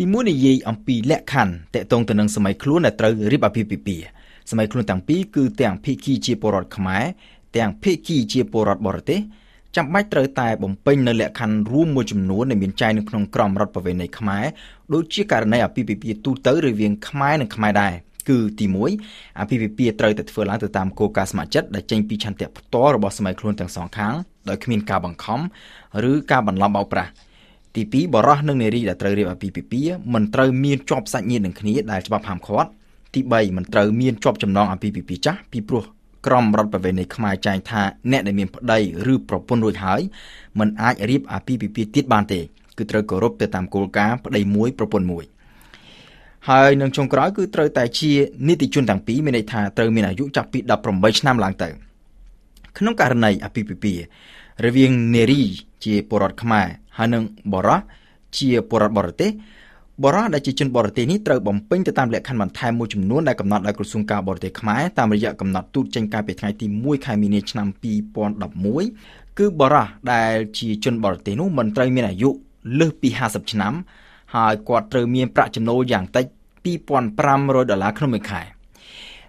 ទីមួយនិយាយអំពីលក្ខខណ្ឌតកតងទៅនឹងសម័យខ្លួនដែលត្រូវរៀបអាពាហ៍ពិពាហ៍សម័យខ្លួនទាំងពីរគឺទាំងភិក្ខីជាពលរដ្ឋខ្មែរទាំងភិក្ខីជាពលរដ្ឋបរទេសចាំបាច់ត្រូវតែបំពេញនៅលក្ខខណ្ឌរួមមួយចំនួនដែលមានចែងនៅក្នុងក្រមរដ្ឋប្រវេណីខ្មែរដូចជាករណីអាពាហ៍ពិពាហ៍ទូទៅរវាងខ្មែរនិងខ្មែរដែរគឺទី1អាពាហ៍ពិពាហ៍ត្រូវតែធ្វើឡើងទៅតាមគោលការណ៍ស្ម័គ្រចិត្តដែលចេញពីឆន្ទៈផ្ទាល់របស់សម័យខ្លួនទាំងសងខាងដោយគ្មានការបង្ខំឬការបន្លំបោកប្រាស់ ទី2បរោះនិងនារីដែលត្រូវរៀបអាពាហ៍ពិពាហ៍មិនត្រូវមានជាប់សាច់ញាតិនឹងគ្នាដែលច្បាប់ហាមឃាត់ទី3មិនត្រូវមានជាប់ចំណងអាពាហ៍ពិពាហ៍ចាស់ពីព្រោះក្រមរដ្ឋប្រវេណីខ្មែរចែងថាអ្នកដែលមានប្តីឬប្រពន្ធរួចហើយមិនអាចរៀបអាពាហ៍ពិពាហ៍ទៀតបានទេគឺត្រូវគោរពទៅតាមគោលការណ៍ប្តីមួយប្រពន្ធមួយហើយនឹងចុងក្រោយគឺត្រូវតែជានីតិជនទាំងពីរមានន័យថាត្រូវមានអាយុចាប់ពី18ឆ្នាំឡើងទៅក្នុងករណីអាពាហ៍ពិពាហ៍រវាងនារីជាពលរដ្ឋខ្មែរ ហើយនិងបរោះជាពលរដ្ឋបរទេសបរោះដែលជាជនបរទេសនេះត្រូវបំពេញទៅតាមលក្ខខណ្ឌបន្ថែមមួយចំនួនដែលកំណត់ដោយក្រសួងការបរទេសខ្មែរតាមរយៈកំណត់ទូតចេញកាលពីថ្ងៃទី1ខែមីនាឆ្នាំ2011គឺបរោះដែលជាជនបរទេសនោះមិនត្រូវមានអាយុលើសពី50ឆ្នាំហើយគាត់ត្រូវមានប្រាក់ចំណូលយ៉ាងតិច2500ដុល្លារក្នុងមួយខែ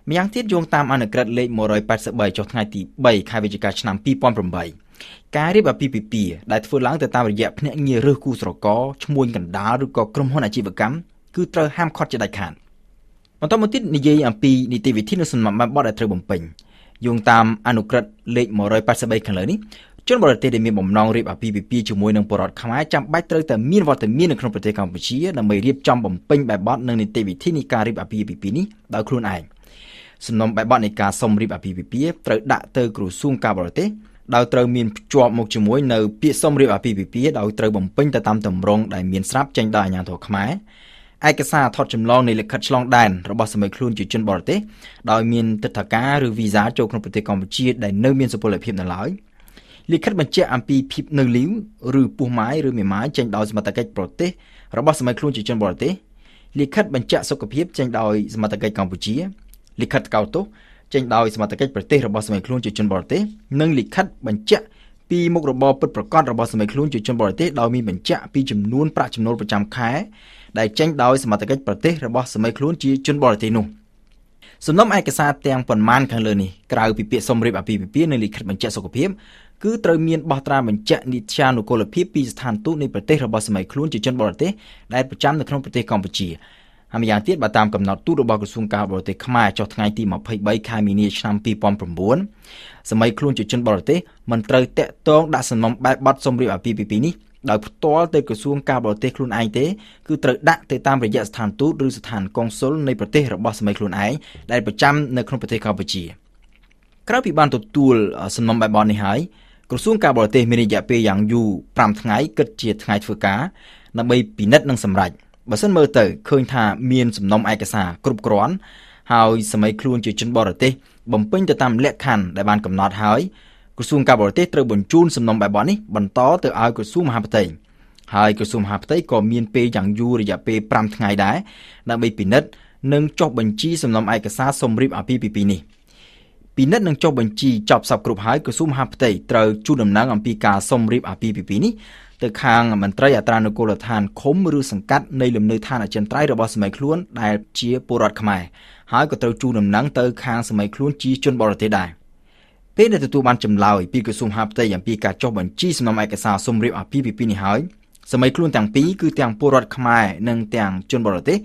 ម្យ៉ាងទៀតយោងតាមអនុក្រឹត្យលេខ183ចុះថ្ងៃទី3ខែវិច្ឆិកាឆ្នាំ2008 ការរៀបអាពាហ៍ពិពាហ៍ដែលធ្វើឡើងទៅតាមរយៈភ្នាក់ងាររើសគូស្រករឈ្មួញកណ្ដាលឬក៏ក្រុមហ៊ុនអាជីវកម្មគឺត្រូវហាមឃាត់ជាដាច់ខាតបន្តមកទៀតនិយាយអំពីនីតិវិធីនិងសំណាក់បែបបទដែលត្រូវបំពេញយោងតាមអនុក្រឹត្យលេខ183ខាងលើនេះជនបរទេសដែលមានបំណងរៀបអាពាហ៍ពិពាហ៍ជាមួយនឹងបរតខ្មែរចាំបាច់ត្រូវតែមានវត្តមាននៅក្នុងប្រទេសកម្ពុជាដើម្បីរៀបចំបំពេញបែបបទនិងនីតិវិធីនៃការរៀបអាពាហ៍ពិពាហ៍នេះដោយខ្លួនឯងសំណុំបែបបទនៃការសុំរៀបអាពាហ៍ពិពាហ៍ត្រូវដាក់ទៅក្រសួងការបរទេស ដោយត្រូវមានភ្ជាប់មកជាមួយនៅពាក្យសុំរៀបអាពាហ៍ពិពាហ៍ដោយត្រូវបំពេញទៅតាមទម្រង់ដែលមានស្រាប់ចេញដោយអាជ្ញាធរខ្មែរឯកសារថតចម្លងនៃលិខិតឆ្លងដែនរបស់សម័យខ្លួនជាជនបរទេសដោយមានទិដ្ឋាការឬវីសាចូលក្នុងប្រទេសកម្ពុជាដែលនៅមានសុពលភាពនៅឡើយលិខិតបញ្ជាក់អំពីភាពនៅលីវឬពោះម៉ាយឬមេម៉ាយចេញដោយសមត្ថកិច្ចប្រទេសរបស់សម័យខ្លួនជាជនបរទេសលិខិតបញ្ជាក់សុខភាពចេញដោយសមត្ថកិច្ចកម្ពុជាលិខិតកោតទោស ចេញដោយសមត្ថកិច្ចប្រទេសរបស់សម័យខ្លួនជាជនបរទេសនិងលិខិតបញ្ជាក់ពីមុខរបរពិតប្រាកដរបស់សម័យខ្លួនជាជនបរទេសដោយមានបញ្ជាក់ពីចំនួនប្រាក់ចំណូលប្រចាំខែដែលចេញដោយសមត្ថកិច្ចប្រទេសរបស់សម័យខ្លួនជាជនបរទេសនោះសំណុំឯកសារទាំងប៉ុន្មានខាងលើនេះក្រៅពីពាក្យសុំរៀបអាពាហ៍ពិពាហ៍និងលិខិតបញ្ជាក់សុខភាពគឺត្រូវមានបោះត្រាបញ្ជាក់និត្យានុកូលភាពពីស្ថានទូតនៃប្រទេសរបស់សម័យខ្លួនជាជនបរទេសដែលប្រចាំនៅក្នុងប្រទេសកម្ពុជា ហើយម្យ៉ាងទៀតបើតាមកំណត់ទូតរបស់ក្រសួងការបរទេសខ្មែរចុះថ្ងៃទី23ខែមីនាឆ្នាំ2009សម័យខ្លួនជាជនបរទេសមិនត្រូវតាក់ទងដាក់សំណុំបែបបទសម្រៀបអាពាហ៍ពិពាហ៍នេះដោយផ្ទាល់ទៅក្រសួងការបរទេសខ្លួនឯងទេគឺត្រូវដាក់ទៅតាមរយៈស្ថានទូតឬស្ថានកុងស៊ុលនៃប្រទេសរបស់សម័យខ្លួនឯងដែលប្រចាំនៅក្នុងប្រទេសកម្ពុជាក្រៅពីបានទទួលសំណុំបែបបទនេះហើយក្រសួងការបរទេសមានរយៈពេលយ៉ាងយូរ5ថ្ងៃគិតជាថ្ងៃធ្វើការដើម្បីពិនិត្យនិងសម្រេច បើសិនមើលទៅឃើញថាមានសំណុំឯកសារគ្រប់គ្រាន់ហើយសម័យខ្លួនជាជនបរទេសបំពេញទៅតាមលក្ខខណ្ឌដែលបានកំណត់ហើយក្រសួងការបរទេសត្រូវបញ្ជូនសំណុំបែបនេះបន្តទៅឲ្យក្រសួងមហាផ្ទៃហើយក្រសួងមហាផ្ទៃក៏មានពេលយ៉ាងយូររយៈពេល5ថ្ងៃដែរដើម្បីពិនិត្យនិងចុះបញ្ជីសំណុំឯកសារសុំរៀបអាពាហ៍ពិពាហ៍នេះពិនិត្យនិងចុះបញ្ជីចប់សពគ្រប់ហើយក្រសួងមហាផ្ទៃត្រូវជូនដំណឹងអំពីការសុំរៀបអាពាហ៍ពិពាហ៍នេះ ទៅខាងមន្ត្រីអត្រានុកូលដ្ឋានឃុំឬសង្កាត់នៃលំនៅឋានអចិន្ត្រៃយ៍របស់សម័យខ្លួនដែលជាពលរដ្ឋខ្មែរហើយក៏ត្រូវជូនដំណឹងទៅខាងសម័យខ្លួនជាជនបរទេសដែរពេលដែលទទួលបានចម្លើយពីក្រសួងហាផ្ទៃអំពីការចុះបញ្ជីសំណុំឯកសារសុំរៀបអាពាហ៍ពិពាហ៍នេះហើយសម័យខ្លួនទាំងពីរគឺទាំងពលរដ្ឋខ្មែរនិងទាំងជនបរទេស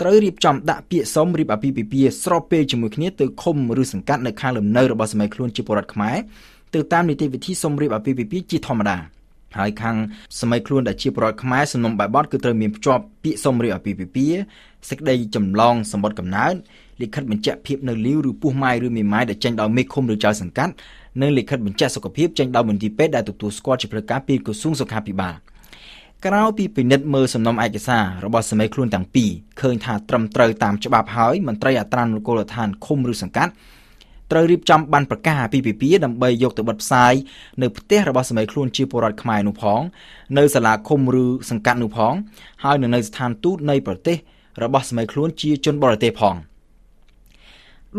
ត្រូវរៀបចំដាក់ពាក្យសុំរៀបអាពាហ៍ពិពាហ៍ស្របពេលជាមួយគ្នាទៅឃុំឬសង្កាត់នៅខាងលំនៅរបស់សម័យខ្លួនជាពលរដ្ឋខ្មែរទៅតាមនីតិវិធីសុំរៀបអាពាហ៍ពិពាហ៍ជាធម្មតា។ ហើយខាងសម័យខ្លួនដែលជាប្រវត្តិខ្មែរសំណុំបែបបទគឺត្រូវមានភ្ជាប់ពាក្យសុំរៀបអាពាហ៍ពិពាហ៍សេចក្តីចម្លងសម្បត្តិកំណើតលិខិតបញ្ជាក់ភាពនៅលីវឬពោះម៉ាយឬមេម៉ាយដែលចេញដោយមេឃុំឬចៅសង្កាត់និងលិខិតបញ្ជាក់សុខភាពចេញដោយមន្ទីរពេទ្យដែលទទួលស្គាល់ជាផ្លូវការពីក្រសួងសុខាភិបាលក្រៅពីពិនិត្យមើលសំណុំឯកសាររបស់សម័យខ្លួនទាំងពីរឃើញថាត្រឹមត្រូវតាមច្បាប់ហើយមន្ត្រីអត្រានុកូលដ្ឋានឃុំឬសង្កាត់ ត្រូវរៀបចំបានប្រកាសអាពាហ៍ពិពាហ៍ដើម្បីយកទៅបិទផ្សាយនៅផ្ទះរបស់សម័យខ្លួនជាពលរដ្ឋខ្មែរនោះផងនៅសាលាឃុំឬសង្កាត់នោះផងហើយនៅនៅស្ថានទូតនៃប្រទេសរបស់សម័យខ្លួនជាជនបរទេសផង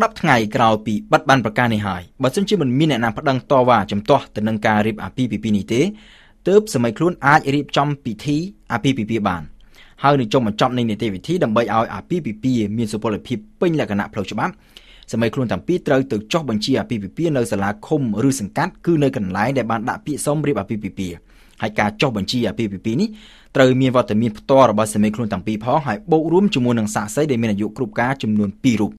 10ថ្ងៃក្រោយពីបិទបានប្រកាសនេះហើយបើសិនជាមិនមានអ្នកណាប្តឹងតវ៉ាចំទាស់ទៅនឹងការរៀបអាពាហ៍ពិពាហ៍នេះទេទើបសម័យខ្លួនអាចរៀបចំពិធីអាពាហ៍ពិពាហ៍បានហើយនឹងចុងបញ្ចប់នៃនីតិវិធីដើម្បីឲ្យអាពាហ៍ពិពាហ៍មានសុពលភាពពេញលក្ខណៈផ្លូវច្បាប់ សម័យខ្លួនទាំងពីរត្រូវទៅចុះបញ្ជីអាពាហ៍ពិពាហ៍នៅសាលាឃុំឬសង្កាត់គឺនៅកន្លែងដែលបានដាក់ពាក្យសុំរៀបអាពាហ៍ពិពាហ៍ហើយការចុះបញ្ជីអាពាហ៍ពិពាហ៍នេះត្រូវមានវត្តមានផ្ទាល់របស់សម័យខ្លួនទាំងពីរផងហើយបូករួមជាមួយនឹងសាក្សីដែលមានអាយុគ្រប់ការចំនួន2រូប